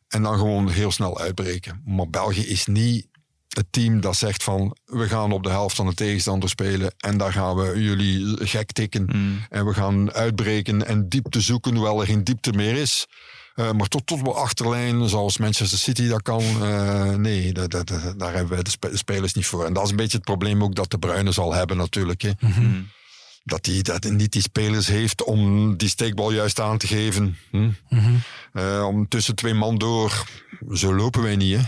en dan gewoon heel snel uitbreken. Maar België is niet het team dat zegt van we gaan op de helft van de tegenstander spelen en daar gaan we jullie gek tikken Mm. en we gaan uitbreken en diepte zoeken, hoewel er geen diepte meer is. Eh, maar tot, tot wel achterlijn, zoals Manchester City dat kan, eh, nee, dat, dat, dat- daar hebben we de spe- spelers niet voor. En dat is een beetje het probleem ook dat de Bruyne zal hebben natuurlijk. Hè. Mm. Dat hij dat niet die spelers heeft om die steekbal juist aan te geven. Hm? Eh, om tussen twee man door, zo lopen wij niet. Hè.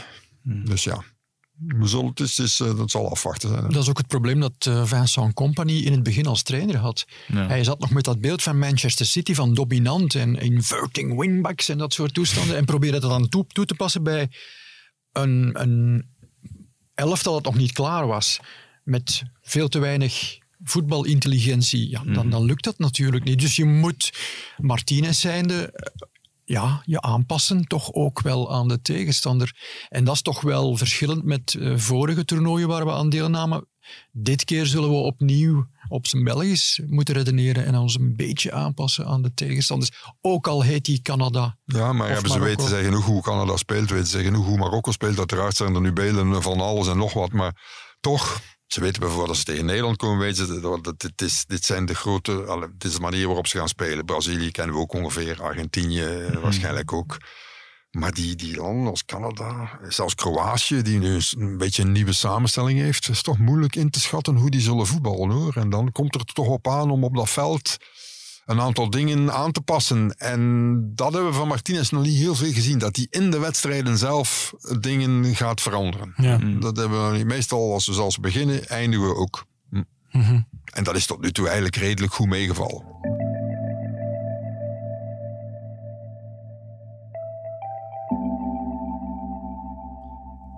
Dus ja, we zullen, het is, eh, dat zal afwachten zijn. hè. Dat is ook het probleem dat eh, Vincent Company in het begin als trainer had. Ja. Hij zat nog met dat beeld van Manchester City van dominant en inverting wingbacks en dat soort toestanden en probeerde dat dan toe, toe te passen bij een, een elftal dat nog niet klaar was met veel te weinig voetbalintelligentie. Ja, dan, dan lukt dat natuurlijk niet. Dus je moet Martinez zijnde eh, ja, je aanpassen toch ook wel aan de tegenstander. En dat is toch wel verschillend met eh, vorige toernooien waar we aan deelnamen. Dit keer zullen we opnieuw op zijn Belgisch moeten redeneren en ons een beetje aanpassen aan de tegenstanders. Ook al heet die Canada. Ja, maar hebben ze Marokko. weten ze genoeg hoe Canada speelt, weten ze genoeg hoe Marokko speelt. Uiteraard zijn er nu beelden van alles en nog wat, maar toch, ze weten bijvoorbeeld als ze tegen Nederland komen, weten ze dat dit, is, dit zijn de grote, dit is de manier waarop ze gaan spelen. Brazilië kennen we ook ongeveer, Argentinië eh, waarschijnlijk ook. Maar die, die landen als Canada, zelfs Kroatië, die nu een beetje een nieuwe samenstelling heeft, is toch moeilijk in te schatten hoe die zullen voetballen hoor. En dan komt er toch op aan om op dat veld een aantal dingen aan te passen. En dat hebben we van Martinez nog niet heel veel gezien. Dat hij in de wedstrijden zelf dingen gaat veranderen. Ja. Dat hebben we niet. meestal als we zelfs beginnen, eindigen we ook. Hm. Mhm. En dat is tot nu toe eigenlijk redelijk goed meegevallen.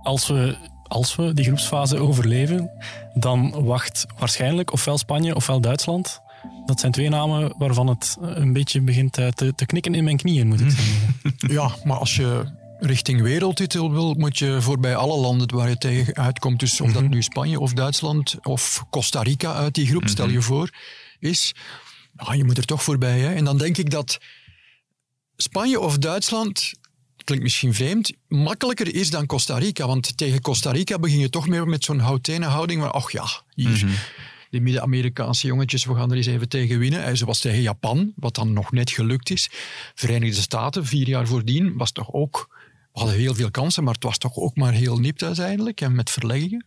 Als we, als we die groepsfase overleven, dan wacht waarschijnlijk ofwel Spanje ofwel Duitsland. Dat zijn twee namen waarvan het een beetje begint eh, te, te knikken in mijn knieën, moet ik zeggen. (laughs) Ja, maar als je richting wereldtitel wil, moet je voorbij alle landen waar je tegen uitkomt. Dus of dat nu Spanje of Duitsland of Costa Rica uit die groep, stel je voor, is. Ja, je moet er toch voorbij. Hè? En dan denk ik dat Spanje of Duitsland, klinkt misschien vreemd, makkelijker is dan Costa Rica. Want tegen Costa Rica begin je toch meer met zo'n houtenen houding. Maar ach ja, hier, die Midden-Amerikaanse jongetjes, we gaan er eens even tegen winnen. En zoals tegen Japan, wat dan nog net gelukt is. Verenigde Staten, vier jaar voordien, was toch ook... We hadden heel veel kansen, maar het was toch ook maar heel nipt uiteindelijk. En met verleggingen.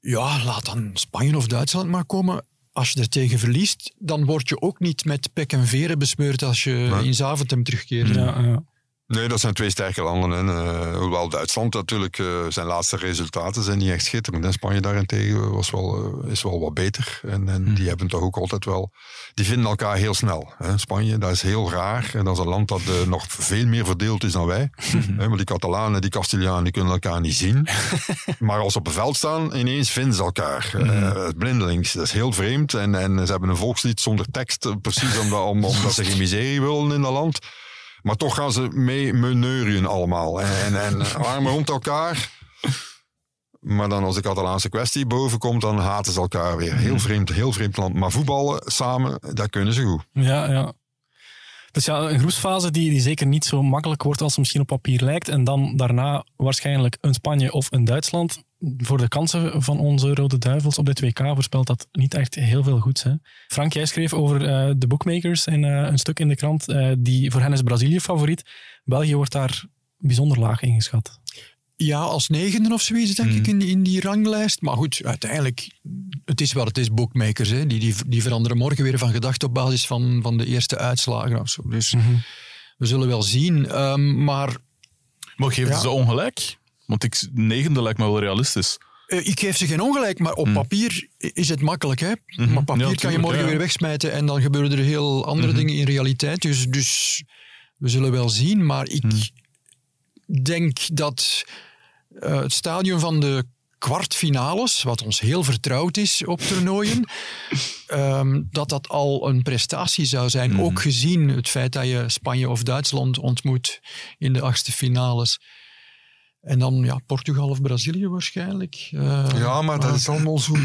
Ja, laat dan Spanje of Duitsland maar komen. Als je er tegen verliest, dan word je ook niet met pek en veren besmeurd als je in Zaventem terugkeert. Ja, ja. Nee, dat zijn twee sterke landen. En, eh, hoewel Duitsland natuurlijk, eh, zijn laatste resultaten zijn niet echt schitterend. En Spanje daarentegen was wel, eh, is wel wat beter. En, en die hebben toch ook altijd wel... Die vinden elkaar heel snel. Hè. Spanje, dat is heel raar. En dat is een land dat nog veel meer verdeeld is dan wij. (laughs) Hè, want die Catalanen, die Castilianen, die kunnen elkaar niet zien. (laughs) maar als ze op het veld staan, ineens vinden ze elkaar. Eh, blindelings, dat is heel vreemd. En, en ze hebben een volkslied zonder tekst, precies omdat, om, omdat ze geen miserie willen in dat land. Maar toch gaan ze mee meneurien allemaal. En, en armen rond elkaar. Maar dan als de Catalaanse kwestie boven komt, dan haten ze elkaar weer. Heel vreemd, heel vreemd land. Maar voetballen samen, dat kunnen ze goed. Ja, ja. Dus ja, een groepsfase die, die zeker niet zo makkelijk wordt als het misschien op papier lijkt. En dan daarna waarschijnlijk een Spanje of een Duitsland. Voor de kansen van onze Rode Duivels op dit WK voorspelt dat niet echt heel veel goeds. Hè? Frank, jij schreef over eh, de bookmakers in eh, een stuk in de krant. eh, die, voor hen is Brazilië favoriet. België wordt daar bijzonder laag ingeschat. Ja, als negende of zoiets, denk ik, in die, in die ranglijst. Maar goed, uiteindelijk, het is wat het is, bookmakers. Hè. Die, die, die veranderen morgen weer van gedachte op basis van, van de eerste uitslagen of zo. Dus we zullen wel zien. Ehm, maar Maar geven Ja. ze ongelijk? Want ik, negende lijkt me wel realistisch. eh, ik geef ze geen ongelijk, maar op papier is het makkelijk. Hè? Maar op papier Ja, kan je morgen ja. weer wegsmijten en dan gebeuren er heel andere dingen in realiteit. Dus, dus we zullen wel zien. Maar ik denk dat eh, het stadium van de kwartfinales, wat ons heel vertrouwd is op toernooien, (laughs) ehm, dat dat al een prestatie zou zijn. Mhm. Ook gezien het feit dat je Spanje of Duitsland ontmoet in de achtste finales. En dan ja, Portugal of Brazilië waarschijnlijk. Eh, Ja, maar dat is allemaal zo. (clears throat)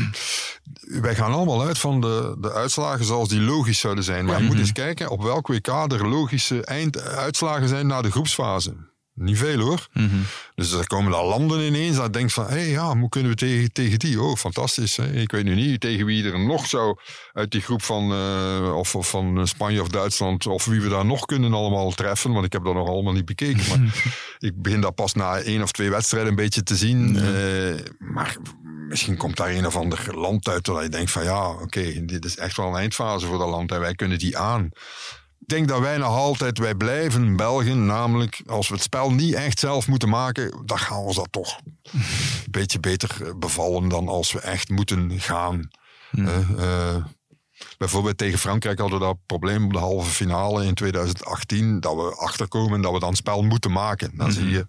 Wij gaan allemaal uit van de, de uitslagen zoals die logisch zouden zijn. Maar je moet eens kijken op welk WK er logische einduitslagen zijn na de groepsfase. Niet veel hoor. Dus er komen dan landen ineens dat denkt van, hé hey, ja, hoe kunnen we tegen, tegen die? Oh, fantastisch. Hè? Ik weet nu niet tegen wie er nog zou uit die groep van, eh, of, of van Spanje of Duitsland, of wie we daar nog kunnen allemaal treffen, want ik heb dat nog allemaal niet bekeken. Maar (laughs) ik begin dat pas na één of twee wedstrijden een beetje te zien. Eh, maar misschien komt daar een of ander land uit dat je denkt van, ja, oké, dit is echt wel een eindfase voor dat land en wij kunnen die aan. Ik denk dat wij nog altijd, wij blijven Belgen, namelijk als we het spel niet echt zelf moeten maken, dan gaan we ons dat toch een beetje beter eh, bevallen dan als we echt moeten gaan. Eh, eh, bijvoorbeeld tegen Frankrijk hadden we dat probleem op de halve finale in 2018, dat we achterkomen en dat we dan het spel moeten maken. Dan zie je,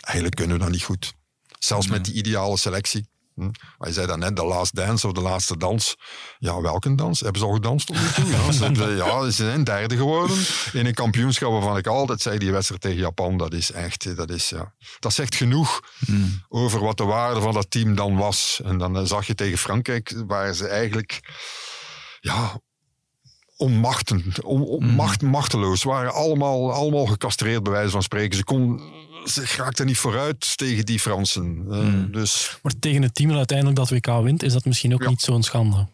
eigenlijk kunnen we dat niet goed. Zelfs met die ideale selectie. Hm. Maar je zei dan net, de last dance of de laatste dans. Ja, welke dans? Hebben ze al gedanst tot nu toe? Ja, ze, ja, ze zijn derde geworden in een kampioenschap waarvan ik altijd zei, die wedstrijd tegen Japan, dat is echt, dat is, ja. Dat zegt genoeg over wat de waarde van dat team dan was. En dan eh, zag je tegen Frankrijk, waar ze eigenlijk, ja, onmachtend, on, on- macht, machteloos. Ze waren allemaal, allemaal gecastreerd, bij wijze van spreken. Ze, kon, ze raakten niet vooruit tegen die Fransen. Eh, Dus Maar tegen het team dat uiteindelijk dat WK wint, is dat misschien ook Ja. niet zo'n schande.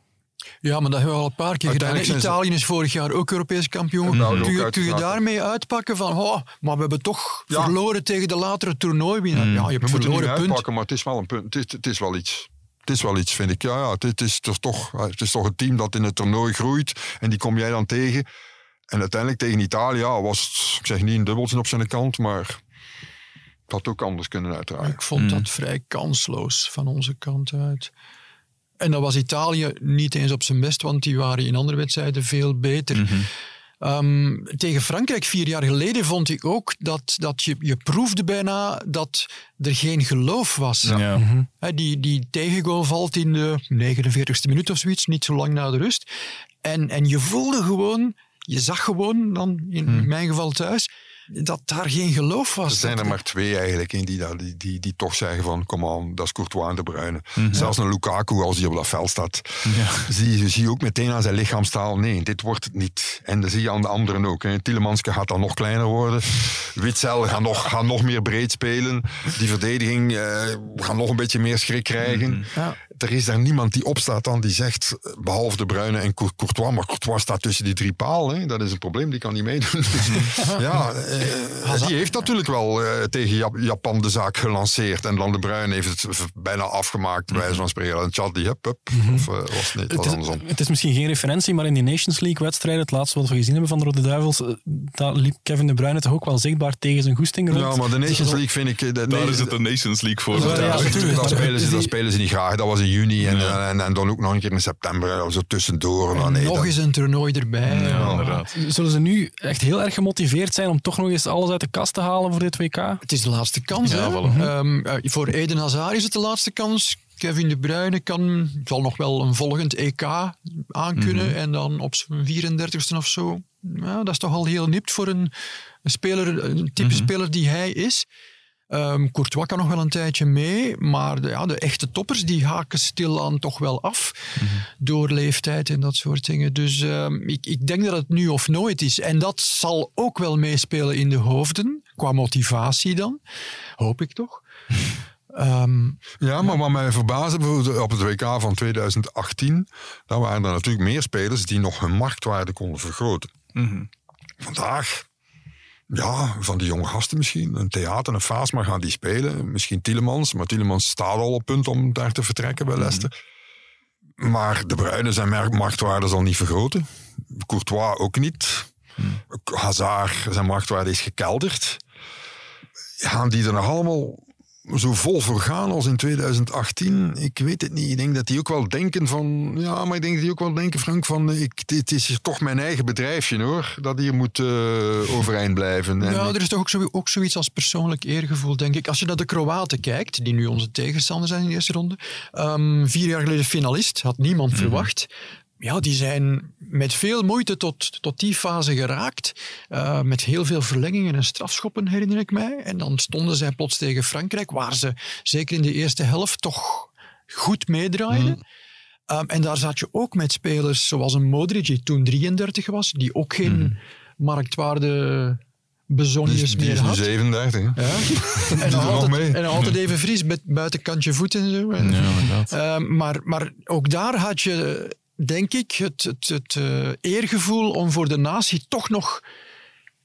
Ja, maar dat hebben we al een paar keer gedaan. Italië is vorig jaar ook Europees kampioen. Nou, kun, je, kun je daarmee uitpakken van, oh, maar we hebben toch Ja. verloren tegen de latere toernooiwinnaar. Ja, je we hebt niet verloren punt. maar het is wel een punt. Het is, het is wel iets. Het is wel iets, vind ik. Ja, ja het, het is toch, toch, het is toch een team dat in het toernooi groeit. En die kom jij dan tegen. En uiteindelijk tegen Italië ja, was het, ik zeg niet een dubbeltje op zijn kant, maar het had ook anders kunnen uiteraard. Ik vond dat vrij kansloos van onze kant uit. En dat was Italië niet eens op zijn best, want die waren in andere wedstrijden veel beter. Ehm, tegen Frankrijk vier jaar geleden vond ik ook dat, dat je, je proefde bijna dat er geen geloof was. Ja. Hè, die, die tegengoal valt in de 49ste minuut of zoiets, niet zo lang na de rust. En, en je voelde gewoon, je zag gewoon dan, in mijn geval thuis, dat daar geen geloof was. Er zijn er maar twee eigenlijk in die, die, die, die toch zeggen van, kom aan, dat is Courtois en De Bruyne. Mhm. Zelfs een Lukaku, als hij op dat veld staat, zie, je- zie je ook meteen aan zijn lichaamstaal, nee, dit wordt het niet. En dat zie je aan de anderen ook. Hè. Tielemans gaat dan nog kleiner worden. Witzel gaat nog, gaat nog meer breed spelen. Die verdediging eh, gaat nog een beetje meer schrik krijgen. Ja. Er is daar niemand die opstaat dan die zegt, eh, behalve De Bruyne en Cour- Courtois, maar Courtois staat tussen die drie palen. Hè. Dat is een probleem, die kan niet meedoen. (laughs) Dus, ja, eh, die heeft natuurlijk wel eh, tegen Jap- Japan de zaak gelanceerd. En dan De Bruyne heeft het bijna afgemaakt, bij wijze van spreken. En Chad die, hup, hup. Of eh, was het niet, het was is, andersom. het is misschien geen referentie, maar in die Nations League-wedstrijd, het laatste wat we gezien hebben van de Rode Duivels, daar liep Kevin De Bruyne toch ook wel zichtbaar tegen zijn goesting rond. Ja, maar de Nations League vind ik... de- Daar nee, is het de Nations League voor. Ja, ja, spelen ze, spelen ze niet graag. Dat was in juni en, en, en dan ook nog een keer in september. Zo tussendoor. Nou, nee, nog eens een toernooi erbij. Ja, inderdaad. Zullen ze nu echt heel erg gemotiveerd zijn om toch nog eens alles uit de kast te halen voor dit WK? Het is de laatste kans. Ja, hè? voilà. Ehm, eh, voor Eden Hazard is het de laatste kans. Kevin De Bruyne kan, zal nog wel een volgend EK aankunnen. En dan op zijn 34ste of zo. Ja, dat is toch al heel nipt voor een, een speler, een type speler die hij is. Ehm, Courtois kan nog wel een tijdje mee, maar de, ja, de echte toppers die haken stilaan toch wel af door leeftijd en dat soort dingen. Dus ehm, ik, ik denk dat het nu of nooit is. En dat zal ook wel meespelen in de hoofden, qua motivatie dan. Hoop ik toch. (laughs) Ehm, Ja, maar wat mij verbaasde bijvoorbeeld op het WK van 2018, dan waren er natuurlijk meer spelers die nog hun marktwaarde konden vergroten. Vandaag, ja, van die jonge gasten misschien, een theater, een Faasma gaan die spelen. Misschien Tielemans, maar Tielemans staat al op punt om daar te vertrekken bij Leicester. Maar De Bruyne zijn marktwaarde zal niet vergroten. Courtois ook niet. Hazard, zijn marktwaarde is gekelderd. Gaan die er nog allemaal zo vol voor gaan als in 2018, ik weet het niet. Ik denk dat die ook wel denken van... Ja, maar ik denk dat die ook wel denken, Frank, van... Ik, dit is toch mijn eigen bedrijfje, hoor. Dat hier moet uh, overeind blijven. En ja, er is toch ook, zo, ook zoiets als persoonlijk eergevoel, denk ik. Als je naar de Kroaten kijkt, die nu onze tegenstander zijn in de eerste ronde. Um, vier jaar geleden finalist, had niemand mm -hmm. verwacht ja, die zijn met veel moeite tot, tot die fase geraakt. Uh, met heel veel verlengingen en strafschoppen, herinner ik mij. En dan stonden zij plots tegen Frankrijk, waar ze zeker in de eerste helft toch goed meedraaiden. Mm. Um, en daar zat je ook met spelers zoals een Modric, die toen 33 was, die ook geen mm. marktwaarde bezonjes meer had. 37, Ja. (laughs) en, altijd, en altijd even fris, met buitenkantje voet en zo. En, ja, uh, maar, maar ook daar had je denk ik, het, het, het uh, eergevoel om voor de natie toch nog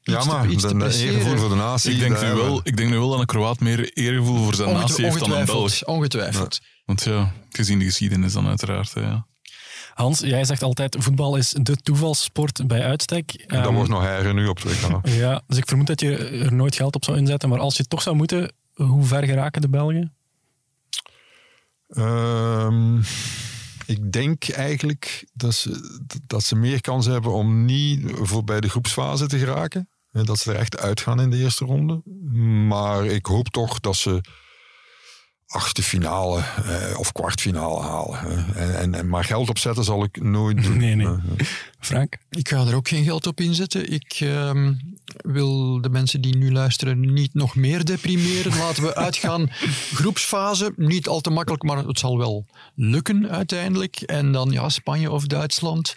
ja, maar iets te, iets eergevoel voor de natie. Ik denk, nu wel, ik denk nu wel dat een Kroaat meer eergevoel voor zijn natie heeft dan een Belg. Ongetwijfeld. Ja. Want ja, gezien de geschiedenis dan uiteraard. Ja. Hans, jij zegt altijd, voetbal is de toevalssport bij uitstek. Dat um, wordt nog erger nu op twee kanalen. (laughs) ja, dus ik vermoed dat je er nooit geld op zou inzetten. Maar als je toch zou moeten, hoe ver geraken de Belgen? Um, ik denk eigenlijk dat ze, dat ze meer kans hebben om niet voor bij de groepsfase te geraken. Dat ze er echt uitgaan in de eerste ronde. Maar ik hoop toch dat ze achtste finale eh, of kwartfinale halen. En, en, en, maar geld opzetten zal ik nooit doen. Nee, nee. Frank? Ik ga er ook geen geld op inzetten. Ik uh, wil de mensen die nu luisteren niet nog meer deprimeren. (laughs) Laten we uitgaan. Groepsfase, niet al te makkelijk, maar het zal wel lukken uiteindelijk. En dan ja, Spanje of Duitsland.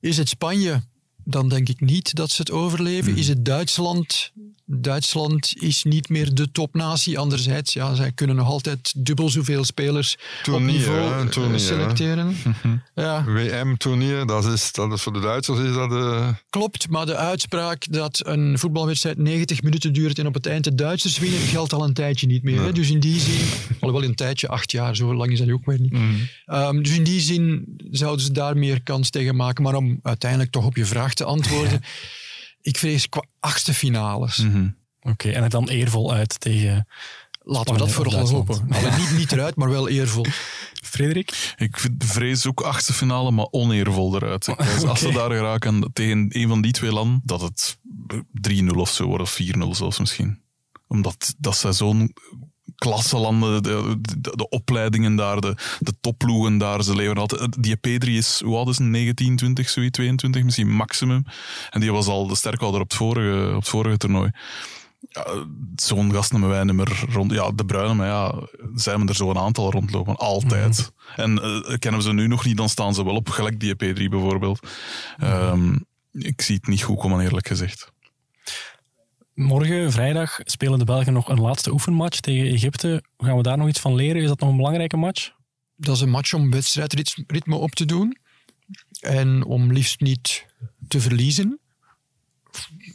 Is het Spanje? dan denk ik niet dat ze het overleven. Hmm. Is het Duitsland? Duitsland is niet meer de topnatie. Anderzijds, ja, zij kunnen nog altijd dubbel zoveel spelers tournier, op niveau tournier, selecteren. (laughs) ja. WM-toernier, dat is, dat is voor de Duitsers is dat... Uh... Klopt, maar de uitspraak dat een voetbalwedstrijd 90 minuten duurt en op het eind de Duitsers winnen, geldt al een tijdje niet meer. Dus in die zin, alhoewel een tijdje, acht jaar, zo lang is dat ook weer niet. Mm. Um, dus in die zin zouden ze daar meer kans tegen maken. Maar om uiteindelijk toch op je vraag te antwoorden. Ik vrees achtste finales. Mm -hmm. Oké, okay, en het dan eervol uit tegen. Laten we dat vooral hopen. niet, niet eruit, maar wel eervol. (laughs) Frederik? Ik vrees ook achtste finale, maar oneervol eruit. okay. (laughs) Als ze daar geraken tegen een van die twee landen, dat het 3-0 of zo wordt, of 4-0 zelfs misschien. Omdat dat zo'n klasselanden, de, de, de, opleidingen daar, de, de topploegen daar, ze leveren altijd... Die P3 is, hoe oud is 19, 20, zoiets, 22 misschien, maximum. En die was al de sterkhouder op het vorige, op het vorige toernooi. Ja, zo'n gast nemen wij niet meer rond. Ja, de bruine, maar ja, zijn we er zo'n aantal rondlopen. Altijd. Mm. En uh, kennen we ze nu nog niet, dan staan ze wel op, gelijk die P3 bijvoorbeeld. Mm. Um, ik zie het niet goed komen, eerlijk gezegd. Morgen, vrijdag, spelen de Belgen nog een laatste oefenmatch tegen Egypte. Gaan we daar nog iets van leren? Is dat nog een belangrijke match? Dat is een match om wedstrijdritme op te doen. En om liefst niet te verliezen.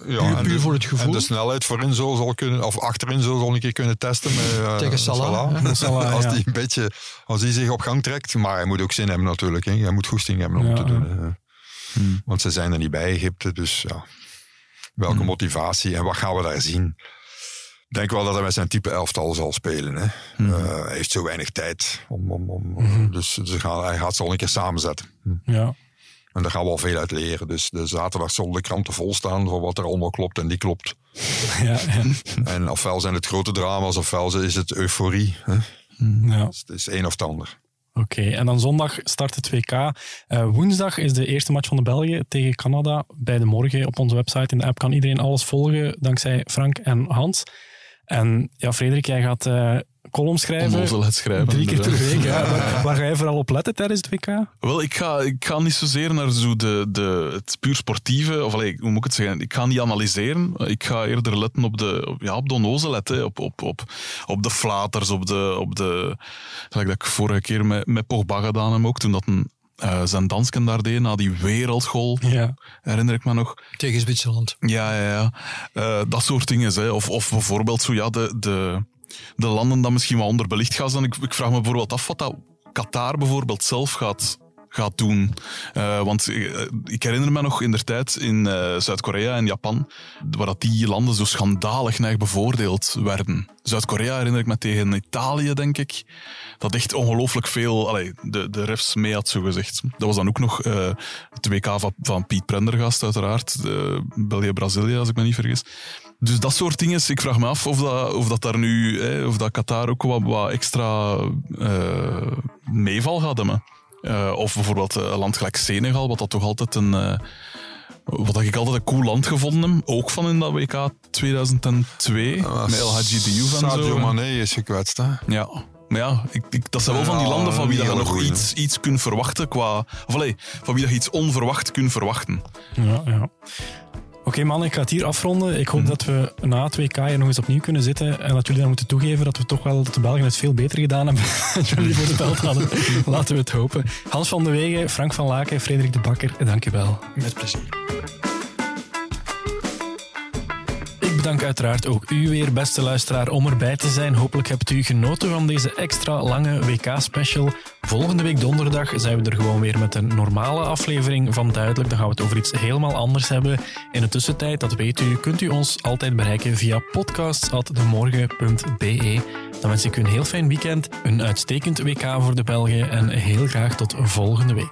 Ja, puur, voor het gevoel. En de snelheid voorin zo zal kunnen, of achterin zo zal een keer kunnen testen met uh, Tegen Salah. Salah. (laughs) Salah als ja. die een beetje, als die zich op gang trekt, maar hij moet ook zin hebben natuurlijk. Hè. Hij moet goesting hebben om ja, te doen. Hmm. Want ze zijn er niet bij Egypte, dus ja. Welke hmm. motivatie en wat gaan we daar zien? Ik denk wel dat hij met zijn type elftal zal spelen. Hè. Hmm. Uh, hij heeft zo weinig tijd. Om, om, om, hmm. Dus gaan, hij gaat ze al een keer samenzetten. Ja. En daar gaan we al veel uit leren. Dus de zaterdag zullen de kranten vol staan van wat er allemaal klopt en die klopt. (laughs) Ja, ja. En ofwel zijn het grote drama's, ofwel is het euforie. Hè. Ja. Dus het is één of het ander. Oké, en dan zondag start het WK. Uh, woensdag is de eerste match van de Belgen tegen Canada. Bij de morgen op onze website in de app kan iedereen alles volgen, dankzij Frank en Hans. En ja, Frederik, jij gaat uh, columns schrijven. schrijven. Drie keer per week. (laughs) Ja. Waar, waar, ga je vooral op letten tijdens het WK? Wel, ik ga, ik ga niet zozeer naar zo de, de, het puur sportieve, of allee, hoe moet ik het zeggen? Ik ga niet analyseren. Ik ga eerder letten op de, op, ja, op de onnozelheid, hè. Op, op, op, op de flaters, op de, op de... Gelijk dat ik vorige keer met, met Pogba gedaan heb ook, toen dat een uh, zijn dansken daar deed na die wereldgoal. Ja. Herinner ik me nog. Tegen Zwitserland. Ja, ja, ja. Uh, dat soort dingen. Hè. Of, of bijvoorbeeld zo, ja, de, de, de landen dat misschien wel onderbelicht gaan zijn. Ik, ik vraag me bijvoorbeeld af wat dat Qatar bijvoorbeeld zelf gaat, gaat doen. Uh, want ik herinner me nog in der tijd in Zuid-Korea en Japan, waar dat die landen zo schandalig naar bevoordeeld werden. Zuid-Korea herinner ik me tegen Italië, denk ik. Dat echt ongelooflijk veel allee, de, de refs mee had, zo gezegd. Dat was dan ook nog uh, het WK van, van Piet Prendergast, uiteraard. België-Brazilië, als ik me niet vergis. Dus dat soort dingen. Ik vraag me af of dat, of dat daar nu, hè, of dat Qatar ook wat, wat extra uh, meeval gaat hebben. Uh, of bijvoorbeeld een land gelijk Senegal, wat dat toch altijd een. Uh, wat ik altijd een cool land gevonden heb. Ook van in dat WK 2002. met El Hadji Diouf en Sadio zo. Sadio Mané is gekwetst, hè? Ja. Maar ja, ik, ik, dat zijn wel van die landen van wie dat je nog iets, iets kunt verwachten qua... Of allee, van wie dat je iets onverwacht kunt verwachten. Ja, ja. Oké man, ik ga het hier afronden. Ik hoop mhm. dat we na het WK hier nog eens opnieuw kunnen zitten en dat jullie dan moeten toegeven dat we toch wel de Belgen het veel beter gedaan hebben (laughs) dan jullie voor de belt hadden. (laughs) Laten we het hopen. Hans van de Wegen, Frank van Laken, Frederik de Bakker, dankjewel. Met plezier. Dank uiteraard ook u weer, beste luisteraar, om erbij te zijn. Hopelijk hebt u genoten van deze extra lange WK-special. Volgende week donderdag zijn we er gewoon weer met een normale aflevering van Duidelijk. Dan gaan we het over iets helemaal anders hebben. In de tussentijd, dat weet u, kunt u ons altijd bereiken via podcasts.demorgen.be. Dan wens ik u een heel fijn weekend, een uitstekend WK voor de Belgen en heel graag tot volgende week.